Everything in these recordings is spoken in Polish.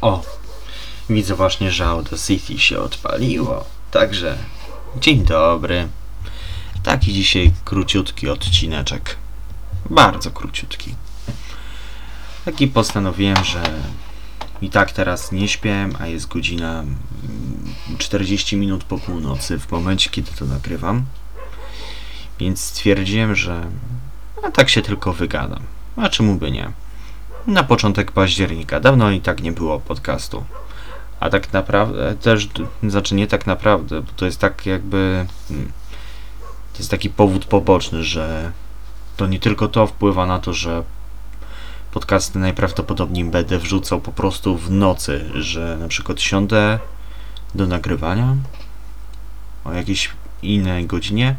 O, widzę właśnie, że Audacity się odpaliło. Także, dzień dobry. Taki dzisiaj króciutki odcineczek. Bardzo króciutki. Taki postanowiłem, że i tak teraz nie śpię, a jest godzina mm, 40 minut po północy w momencie, kiedy to nagrywam. Więc stwierdziłem, że a tak się tylko wygadam. A czemu by nie? Na początek października. Dawno i tak nie było podcastu. A tak naprawdę też, znaczy nie tak naprawdę, bo to jest tak jakby. hmm, To jest taki powód poboczny, że to nie tylko to wpływa na to, że podcasty najprawdopodobniej będę wrzucał po prostu w nocy, że na przykład siądę do nagrywania o jakiejś innej godzinie,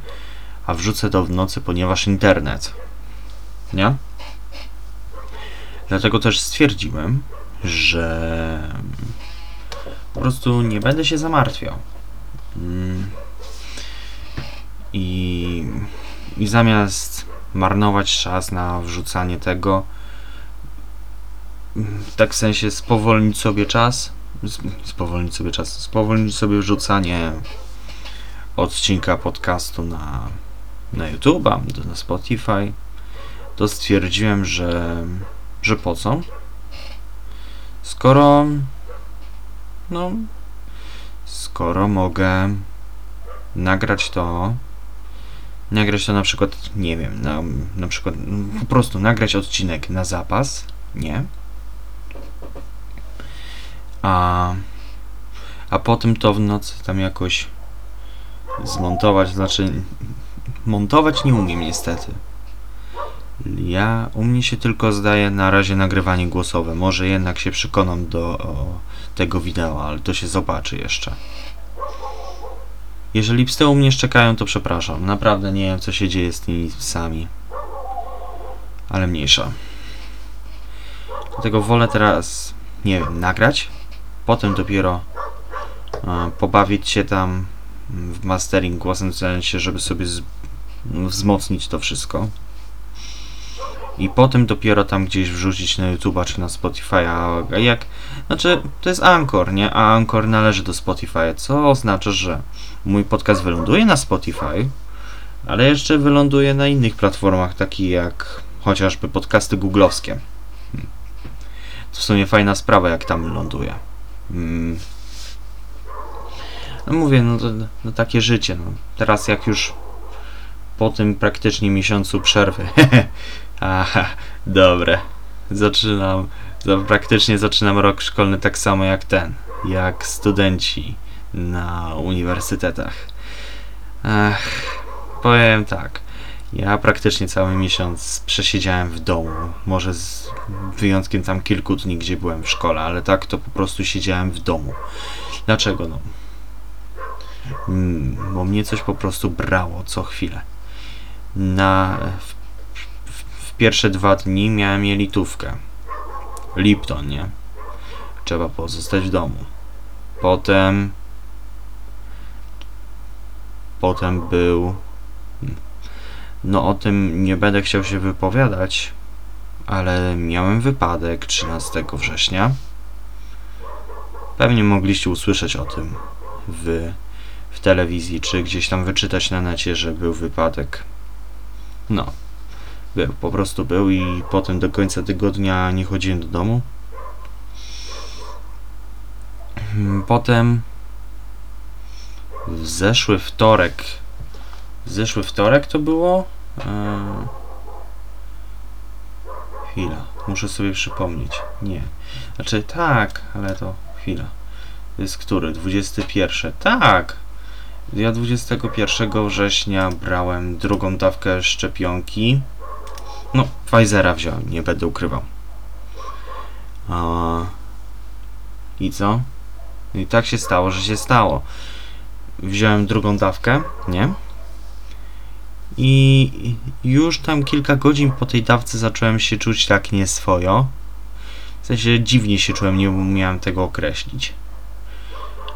a wrzucę to w nocy, ponieważ internet. Nie? Dlatego też stwierdziłem, że po prostu nie będę się zamartwiał. Mm. I, I zamiast marnować czas na wrzucanie tego, tak w sensie spowolnić sobie czas, sp- spowolnić sobie czas, spowolnić sobie wrzucanie odcinka podcastu na, na YouTube'a, na Spotify, to stwierdziłem, że, że po co? Skoro no skoro mogę nagrać to nagrać to na przykład, nie wiem, na, na przykład po prostu nagrać odcinek na zapas, nie? A a potem to w nocy tam jakoś zmontować, znaczy montować nie umiem niestety. Ja u mnie się tylko zdaje na razie nagrywanie głosowe. Może jednak się przekonam do o, tego wideo, ale to się zobaczy jeszcze. Jeżeli psy u mnie szczekają, to przepraszam. Naprawdę nie wiem, co się dzieje z tymi psami. Ale mniejsza. Dlatego wolę teraz, nie wiem, nagrać. Potem dopiero e, pobawić się tam w mastering głosem w sensie, żeby sobie wzmocnić to wszystko i potem dopiero tam gdzieś wrzucić na YouTube'a czy na Spotify'a. A jak. Znaczy, to jest Anchor, nie? A Anchor należy do Spotify'a, co oznacza, że mój podcast wyląduje na Spotify, ale jeszcze wyląduje na innych platformach, takich jak chociażby podcasty googlowskie. Hmm. To w sumie fajna sprawa, jak tam ląduje. Hmm. No mówię, no to no takie życie. No. Teraz jak już po tym praktycznie miesiącu przerwy Aha, dobre. Zaczynam, za, praktycznie zaczynam rok szkolny tak samo jak ten, jak studenci na uniwersytetach. Ech, powiem tak. Ja praktycznie cały miesiąc przesiedziałem w domu. Może z wyjątkiem tam kilku dni, gdzie byłem w szkole, ale tak to po prostu siedziałem w domu. Dlaczego? No. Mm, Bo mnie coś po prostu brało co chwilę. Na, w pierwsze dwa dni miałem jelitówkę. Lipton, nie? Trzeba pozostać w domu. Potem... Potem był... No o tym nie będę chciał się wypowiadać, ale miałem wypadek 13 września. Pewnie mogliście usłyszeć o tym w, w telewizji, czy gdzieś tam wyczytać na necie, że był wypadek. No, był, po prostu był i potem do końca tygodnia nie chodziłem do domu. Hmm, potem w zeszły wtorek w zeszły wtorek to było eee, chwila, muszę sobie przypomnieć nie, znaczy tak, ale to chwila to jest który? 21 tak ja 21 września brałem drugą dawkę szczepionki no, Pfizera wziąłem, nie będę ukrywał. A... I co? I tak się stało, że się stało. Wziąłem drugą dawkę, nie? I już tam kilka godzin po tej dawce zacząłem się czuć tak nieswojo. W sensie dziwnie się czułem, nie umiałem tego określić.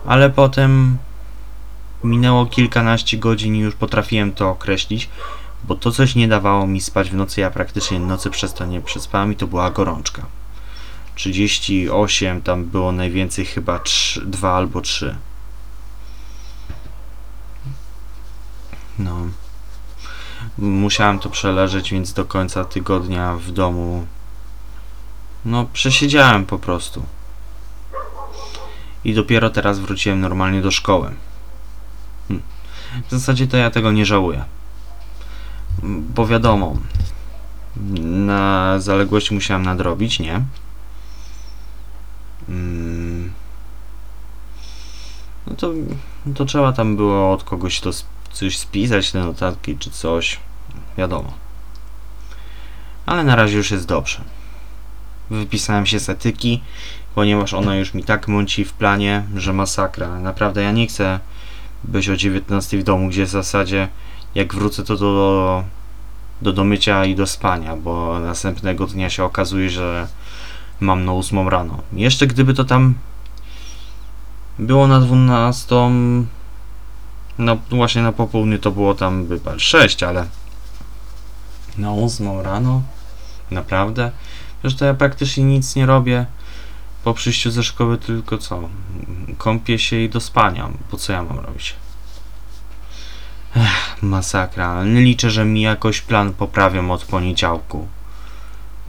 Ale potem minęło kilkanaście godzin i już potrafiłem to określić bo to coś nie dawało mi spać w nocy, ja praktycznie nocy przez to nie przespałem i to była gorączka. 38, tam było najwięcej chyba 3, 2 albo 3. No. Musiałem to przeleżeć, więc do końca tygodnia w domu. No, przesiedziałem po prostu. I dopiero teraz wróciłem normalnie do szkoły. Hm. W zasadzie to ja tego nie żałuję. Bo wiadomo, na zaległości musiałem nadrobić, nie? Mm. No to, to trzeba tam było od kogoś to coś spisać, te notatki czy coś. Wiadomo. Ale na razie już jest dobrze. Wypisałem się z etyki, ponieważ ona już mi tak mąci w planie, że masakra. Naprawdę ja nie chcę być o 19 w domu, gdzie w zasadzie jak wrócę to do, do domycia i do spania, bo następnego dnia się okazuje, że mam na 8 rano. Jeszcze gdyby to tam było na 12, no właśnie na popołudnie to było tam by 6, ale na 8 rano naprawdę? Przecież to ja praktycznie nic nie robię po przyjściu ze szkoły, tylko co? Kąpię się i do spania. Po co ja mam robić? Masakra. liczę, że mi jakoś plan poprawią od poniedziałku.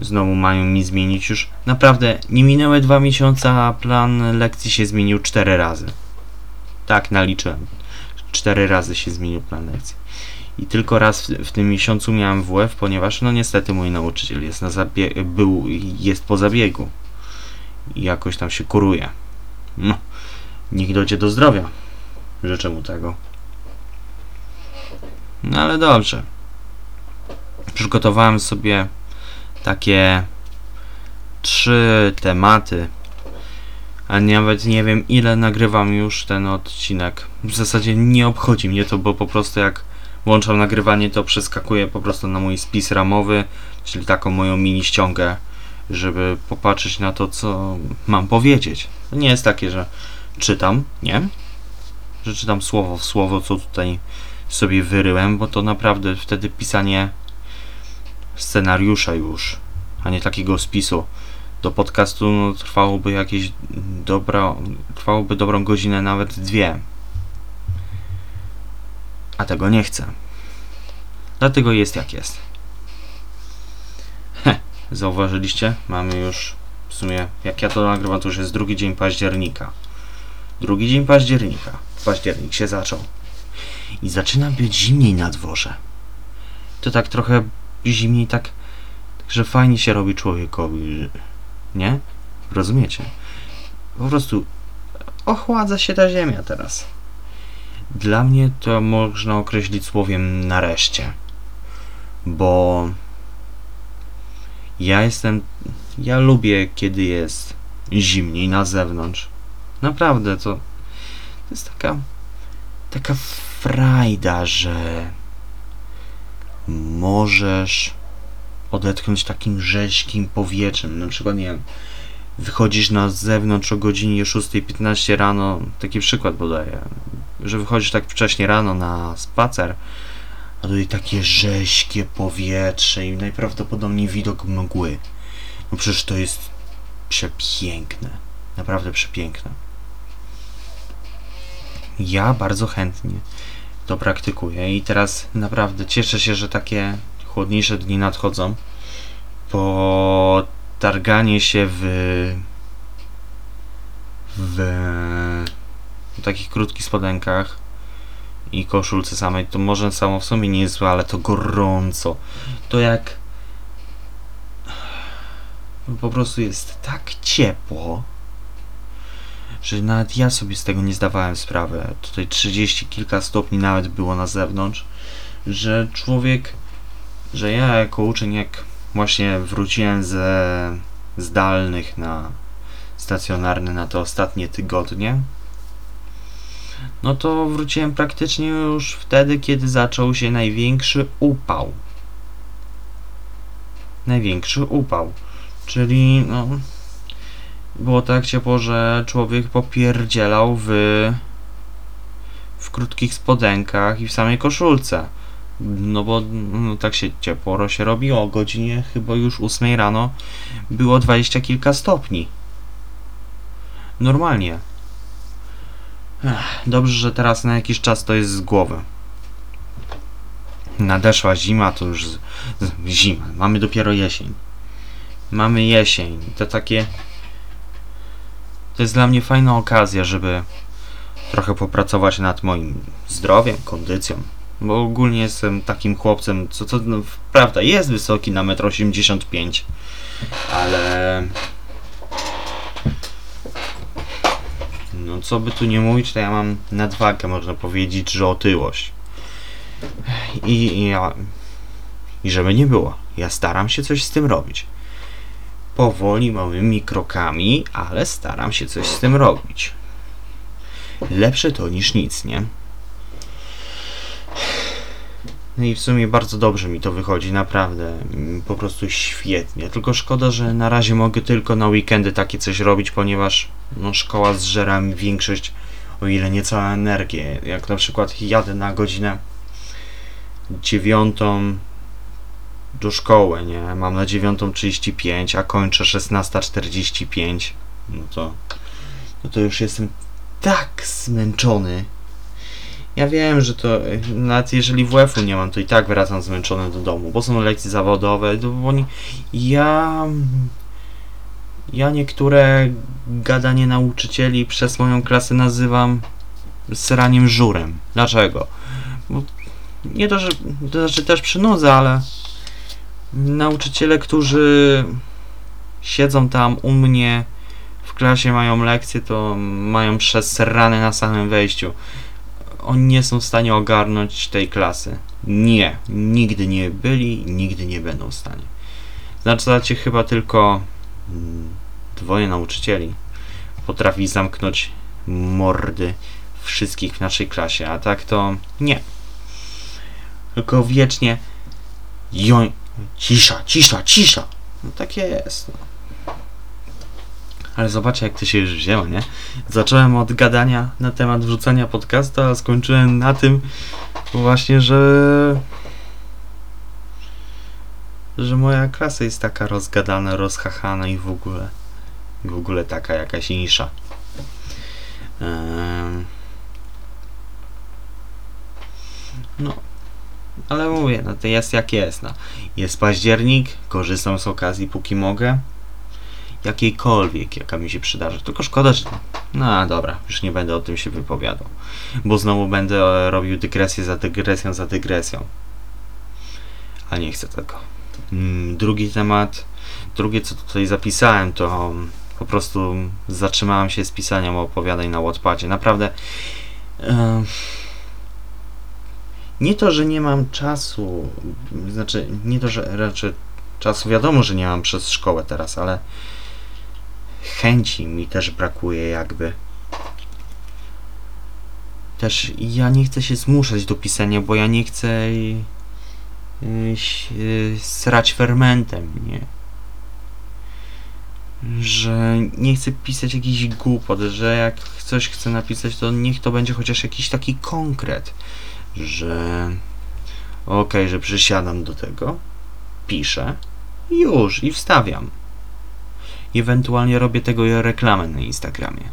Znowu mają mi zmienić już. Naprawdę, nie minęły dwa miesiące, a plan lekcji się zmienił cztery razy. Tak, naliczyłem. Cztery razy się zmienił plan lekcji. I tylko raz w, w tym miesiącu miałem WF, ponieważ no niestety mój nauczyciel jest na zabie- był, jest po zabiegu. I jakoś tam się kuruje. No, niech dojdzie do zdrowia. Życzę mu tego. No ale dobrze. Przygotowałem sobie takie trzy tematy, a nawet nie wiem ile nagrywam już ten odcinek. W zasadzie nie obchodzi mnie to, bo po prostu jak włączam nagrywanie, to przeskakuję po prostu na mój spis ramowy, czyli taką moją mini ściągę, żeby popatrzeć na to, co mam powiedzieć. To nie jest takie, że czytam, nie? Że czytam słowo w słowo, co tutaj sobie wyryłem, bo to naprawdę wtedy pisanie scenariusza już, a nie takiego spisu do podcastu no, trwałoby jakieś dobra, trwałoby dobrą godzinę, nawet dwie. A tego nie chcę. Dlatego jest jak jest. Heh, zauważyliście? Mamy już w sumie, jak ja to nagrywam, to już jest drugi dzień października. Drugi dzień października. Październik się zaczął. I zaczyna być zimniej na dworze. To tak trochę zimniej, tak, tak że fajnie się robi człowiekowi. Nie? Rozumiecie? Po prostu ochładza się ta ziemia teraz. Dla mnie to można określić słowiem nareszcie. Bo ja jestem. Ja lubię, kiedy jest zimniej na zewnątrz. Naprawdę to. To jest taka. Taka frajda, że możesz odetchnąć takim rzeźkim powietrzem. Na przykład, nie wiem, wychodzisz na zewnątrz o godzinie 6.15 rano, taki przykład podaję, że wychodzisz tak wcześnie rano na spacer, a tutaj takie rzeźkie powietrze i najprawdopodobniej widok mgły. No przecież to jest przepiękne. Naprawdę przepiękne. Ja bardzo chętnie to praktykuję i teraz naprawdę cieszę się, że takie chłodniejsze dni nadchodzą, bo targanie się w w takich krótkich spodenkach i koszulce samej, to może samo w sobie nie jest złe, ale to gorąco. To jak po prostu jest tak ciepło, że nawet ja sobie z tego nie zdawałem sprawy. Tutaj 30 kilka stopni nawet było na zewnątrz, że człowiek, że ja jako uczeń, jak właśnie wróciłem ze zdalnych na stacjonarny na te ostatnie tygodnie, no to wróciłem praktycznie już wtedy, kiedy zaczął się największy upał. Największy upał. Czyli no było tak ciepło, że człowiek popierdzielał w w krótkich spodenkach i w samej koszulce. No bo no, tak się ciepło się robi, o godzinie chyba już 8 rano było dwadzieścia kilka stopni. Normalnie. Ech, dobrze, że teraz na jakiś czas to jest z głowy. Nadeszła zima, to już z, z, zima. Mamy dopiero jesień. Mamy jesień. To takie. To jest dla mnie fajna okazja, żeby trochę popracować nad moim zdrowiem, kondycją. Bo ogólnie jestem takim chłopcem, co to no, prawda jest wysoki na 1,85 m, ale no co by tu nie mówić, to ja mam nadwagę, można powiedzieć, że otyłość. I, i ja i żeby nie było, ja staram się coś z tym robić. Powoli, małymi krokami, ale staram się coś z tym robić. Lepsze to niż nic, nie? No i w sumie bardzo dobrze mi to wychodzi, naprawdę. Po prostu świetnie. Tylko szkoda, że na razie mogę tylko na weekendy takie coś robić, ponieważ no, szkoła zżera mi większość, o ile nie całą energię. Jak na przykład jadę na godzinę dziewiątą do szkoły, nie? Mam na 9.35, a kończę 16.45. No to, no to już jestem tak zmęczony. Ja wiem, że to nawet jeżeli WF-u nie mam, to i tak wracam zmęczony do domu, bo są lekcje zawodowe, to bo oni, ja ja niektóre gadanie nauczycieli przez moją klasę nazywam sraniem żurem. Dlaczego? Bo nie to, że to znaczy też przynudzę, ale nauczyciele, którzy siedzą tam u mnie w klasie, mają lekcje, to mają przez rany na samym wejściu oni nie są w stanie ogarnąć tej klasy. Nie, nigdy nie byli, nigdy nie będą w stanie. Znaczy, chyba tylko mm, dwoje nauczycieli potrafi zamknąć mordy wszystkich w naszej klasie, a tak to nie. Tylko wiecznie joń, cisza, cisza, cisza. No tak jest. No. Ale zobaczcie, jak to się już wzięło, nie? Zacząłem od gadania na temat wrzucania podcastu, a skończyłem na tym właśnie, że że moja klasa jest taka rozgadana, rozchachana i w ogóle w ogóle taka jakaś insza. Ehm. Ale mówię, no to jest jak jest. No. Jest październik, korzystam z okazji póki mogę jakiejkolwiek, jaka mi się przydarzy. Tylko szkoda, że. No dobra, już nie będę o tym się wypowiadał. Bo znowu będę robił dygresję za dygresją za dygresją. A nie chcę tego. Mm, drugi temat, drugie co tutaj zapisałem, to po prostu zatrzymałem się z pisaniem opowiadań na Wattpadzie. Naprawdę. Yy, nie to, że nie mam czasu, znaczy, nie to, że raczej czasu, wiadomo, że nie mam przez szkołę teraz, ale chęci mi też brakuje jakby. Też ja nie chcę się zmuszać do pisania, bo ja nie chcę yy, yy, srać fermentem, nie? Że nie chcę pisać jakiś głupot, że jak coś chcę napisać, to niech to będzie chociaż jakiś taki konkret, że okay, że przysiadam do tego, piszę, już i wstawiam ewentualnie robię tego reklamę na Instagramie.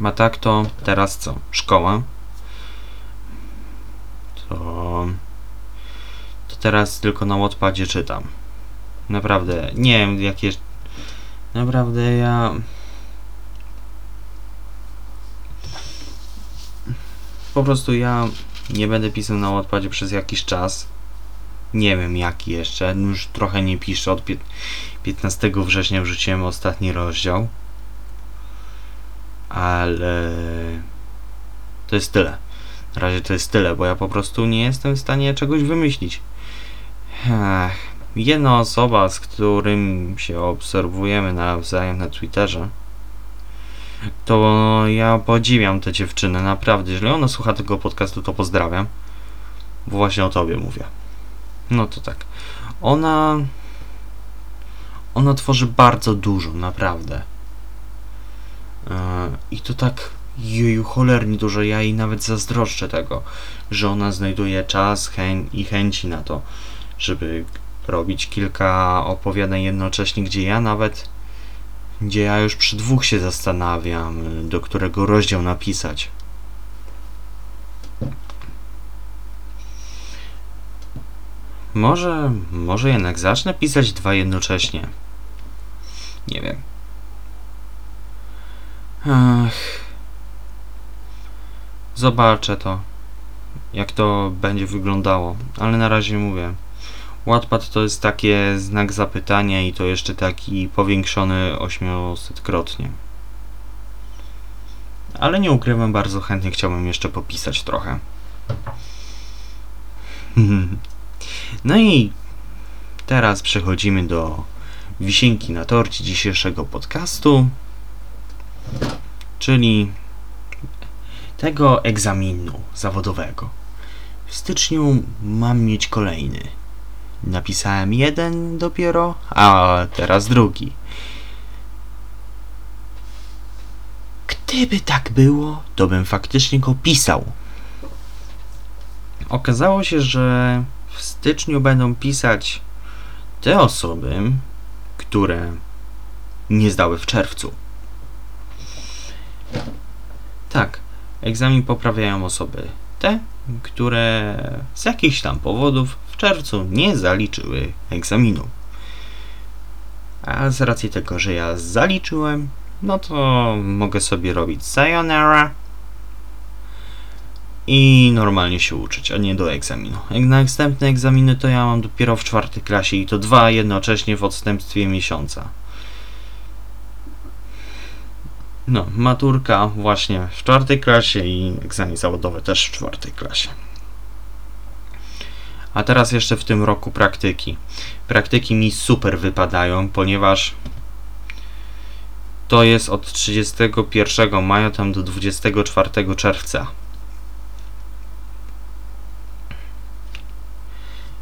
Ma tak to teraz co? Szkoła. To, to teraz tylko na Wattpadzie czytam. Naprawdę, nie wiem jakie... Naprawdę ja... Po prostu ja nie będę pisał na Wattpadzie przez jakiś czas nie wiem jaki jeszcze, już trochę nie piszę, od 15 września wrzuciłem ostatni rozdział. Ale to jest tyle. Na razie to jest tyle, bo ja po prostu nie jestem w stanie czegoś wymyślić. Ech, jedna osoba, z którym się obserwujemy nawzajem na Twitterze, to ja podziwiam tę dziewczynę, naprawdę. Jeżeli ona słucha tego podcastu, to pozdrawiam. Bo właśnie o tobie mówię. No to tak. Ona. Ona tworzy bardzo dużo, naprawdę. Yy, I to tak Jeju, cholernie dużo. Ja jej nawet zazdroszczę tego, że ona znajduje czas i chęci na to, żeby robić kilka opowiadań jednocześnie, gdzie ja nawet, gdzie ja już przy dwóch się zastanawiam, do którego rozdział napisać. Może, może jednak zacznę pisać dwa jednocześnie. Nie wiem. Ach. Zobaczę to, jak to będzie wyglądało, ale na razie mówię. Wattpad to jest takie znak zapytania i to jeszcze taki powiększony 800-krotnie. Ale nie ukrywam, bardzo chętnie chciałbym jeszcze popisać trochę. No i teraz przechodzimy do wisienki na torcie dzisiejszego podcastu, czyli tego egzaminu zawodowego. W styczniu mam mieć kolejny. Napisałem jeden dopiero, a teraz drugi. Gdyby tak było, to bym faktycznie go pisał. Okazało się, że w styczniu będą pisać te osoby, które nie zdały w czerwcu. Tak, egzamin poprawiają osoby te, które z jakichś tam powodów czerwcu nie zaliczyły egzaminu. A z racji tego, że ja zaliczyłem, no to mogę sobie robić sayonara i normalnie się uczyć, a nie do egzaminu. Jak na następne egzaminy to ja mam dopiero w czwartej klasie i to dwa jednocześnie w odstępstwie miesiąca. No, maturka właśnie w czwartej klasie i egzamin zawodowy też w czwartej klasie. A teraz jeszcze w tym roku praktyki. Praktyki mi super wypadają, ponieważ to jest od 31 maja tam do 24 czerwca.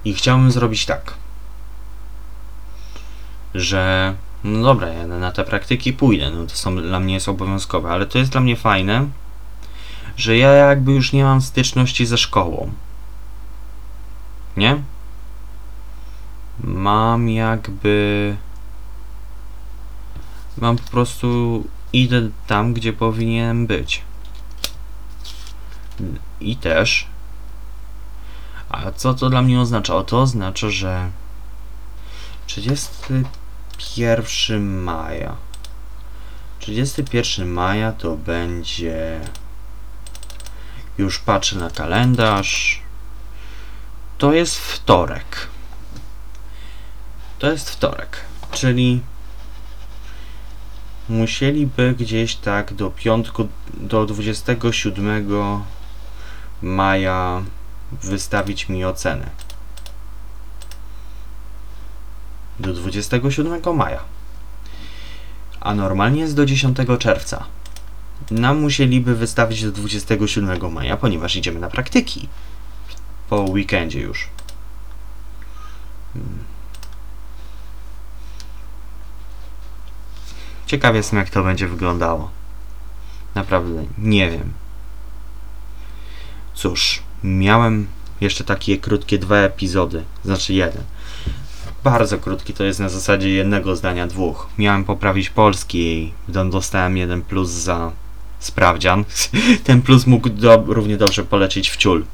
I chciałbym zrobić tak, że no dobra, ja na te praktyki pójdę, no to są, dla mnie jest obowiązkowe, ale to jest dla mnie fajne, że ja jakby już nie mam styczności ze szkołą. Nie? Mam jakby... Mam po prostu... Idę tam, gdzie powinienem być. I też... A co to dla mnie oznacza? To oznacza, że 31 maja. 31 maja to będzie. Już patrzę na kalendarz. To jest wtorek. To jest wtorek, czyli musieliby gdzieś tak do piątku, do 27 maja wystawić mi ocenę. Do 27 maja. A normalnie jest do 10 czerwca. Nam musieliby wystawić do 27 maja, ponieważ idziemy na praktyki. Po weekendzie już. Hmm. Ciekaw jestem, jak to będzie wyglądało. Naprawdę nie wiem. Cóż, miałem jeszcze takie krótkie dwa epizody, znaczy jeden. Bardzo krótki, to jest na zasadzie jednego zdania, dwóch. Miałem poprawić polski i dostałem jeden plus za sprawdzian. Ten plus mógł do, równie dobrze polecieć w ciul.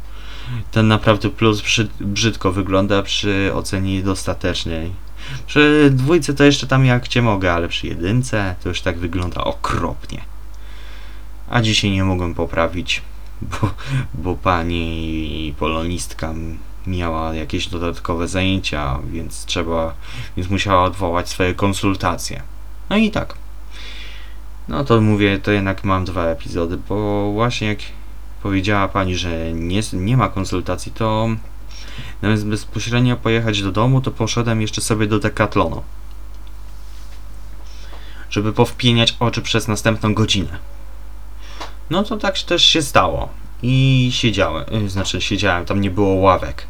Ten naprawdę plus brzyd, brzydko wygląda przy ocenie dostatecznej. Przy dwójce to jeszcze tam jak cię mogę, ale przy jedynce to już tak wygląda okropnie. A dzisiaj nie mogłem poprawić bo, bo pani polonistka miała jakieś dodatkowe zajęcia, więc trzeba, więc musiała odwołać swoje konsultacje. No i tak. No to mówię, to jednak mam dwa epizody, bo właśnie jak powiedziała pani, że nie, nie ma konsultacji, to zamiast bezpośrednio pojechać do domu, to poszedłem jeszcze sobie do Decathlonu. Żeby powpieniać oczy przez następną godzinę. No to tak też się stało. I siedziałem, y, znaczy siedziałem, tam nie było ławek.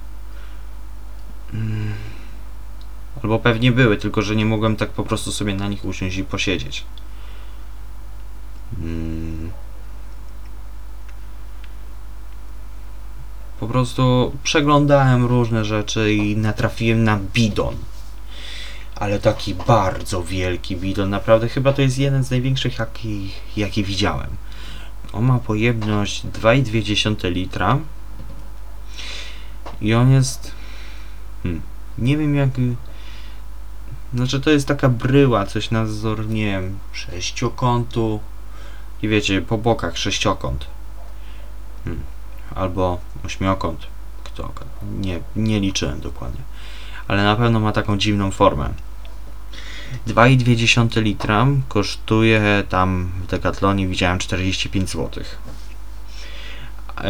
Mm. Albo pewnie były, tylko że nie mogłem tak po prostu sobie na nich usiąść i posiedzieć. Mm. Po prostu przeglądałem różne rzeczy i natrafiłem na bidon. Ale taki bardzo wielki bidon. Naprawdę chyba to jest jeden z największych, jaki, jaki widziałem. On ma pojemność 2,2 litra. I on jest. Hmm, nie wiem jak. Znaczy to jest taka bryła, coś na wzór, nie wiem, sześciokątu. I wiecie, po bokach sześciokąt. Albo ośmiokąt. Kto? Nie, nie liczyłem dokładnie. Ale na pewno ma taką dziwną formę. 2,2 litra kosztuje tam w Decathlonie widziałem 45 zł.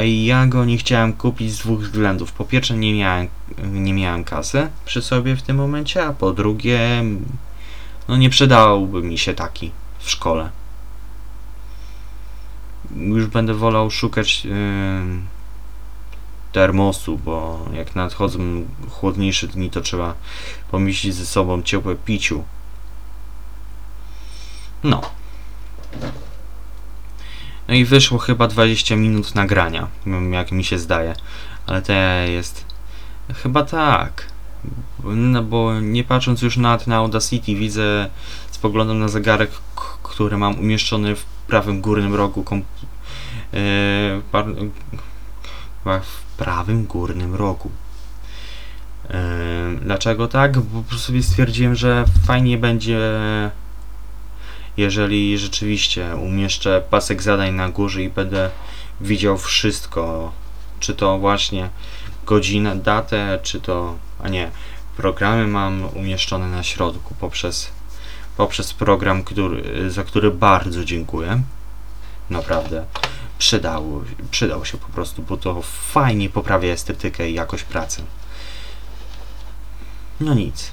Ja go nie chciałem kupić z dwóch względów. Po pierwsze nie miałem, nie miałem kasy przy sobie w tym momencie, a po drugie no nie przydałby mi się taki w szkole. Już będę wolał szukać yy, termosu, bo jak nadchodzą chłodniejsze dni, to trzeba pomieścić ze sobą ciepłe piciu. No. No i wyszło chyba 20 minut nagrania, jak mi się zdaje. Ale to jest. Chyba tak. No bo nie patrząc już na na Audacity, widzę, spoglądam na zegarek, który mam umieszczony w prawym górnym rogu chyba w prawym górnym rogu. Yy, dlaczego tak? Bo sobie stwierdziłem, że fajnie będzie jeżeli rzeczywiście umieszczę pasek zadań na górze i będę widział wszystko, czy to właśnie godzinę, datę, czy to, a nie, programy mam umieszczone na środku poprzez, poprzez program, który, za który bardzo dziękuję. Naprawdę przydało, przydał się po prostu, bo to fajnie poprawia estetykę i jakość pracy. No nic.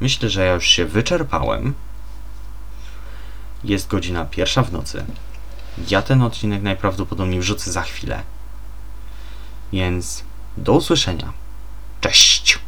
Myślę, że ja już się wyczerpałem. Jest godzina pierwsza w nocy. Ja ten odcinek najprawdopodobniej wrzucę za chwilę. Więc do usłyszenia. Cześć!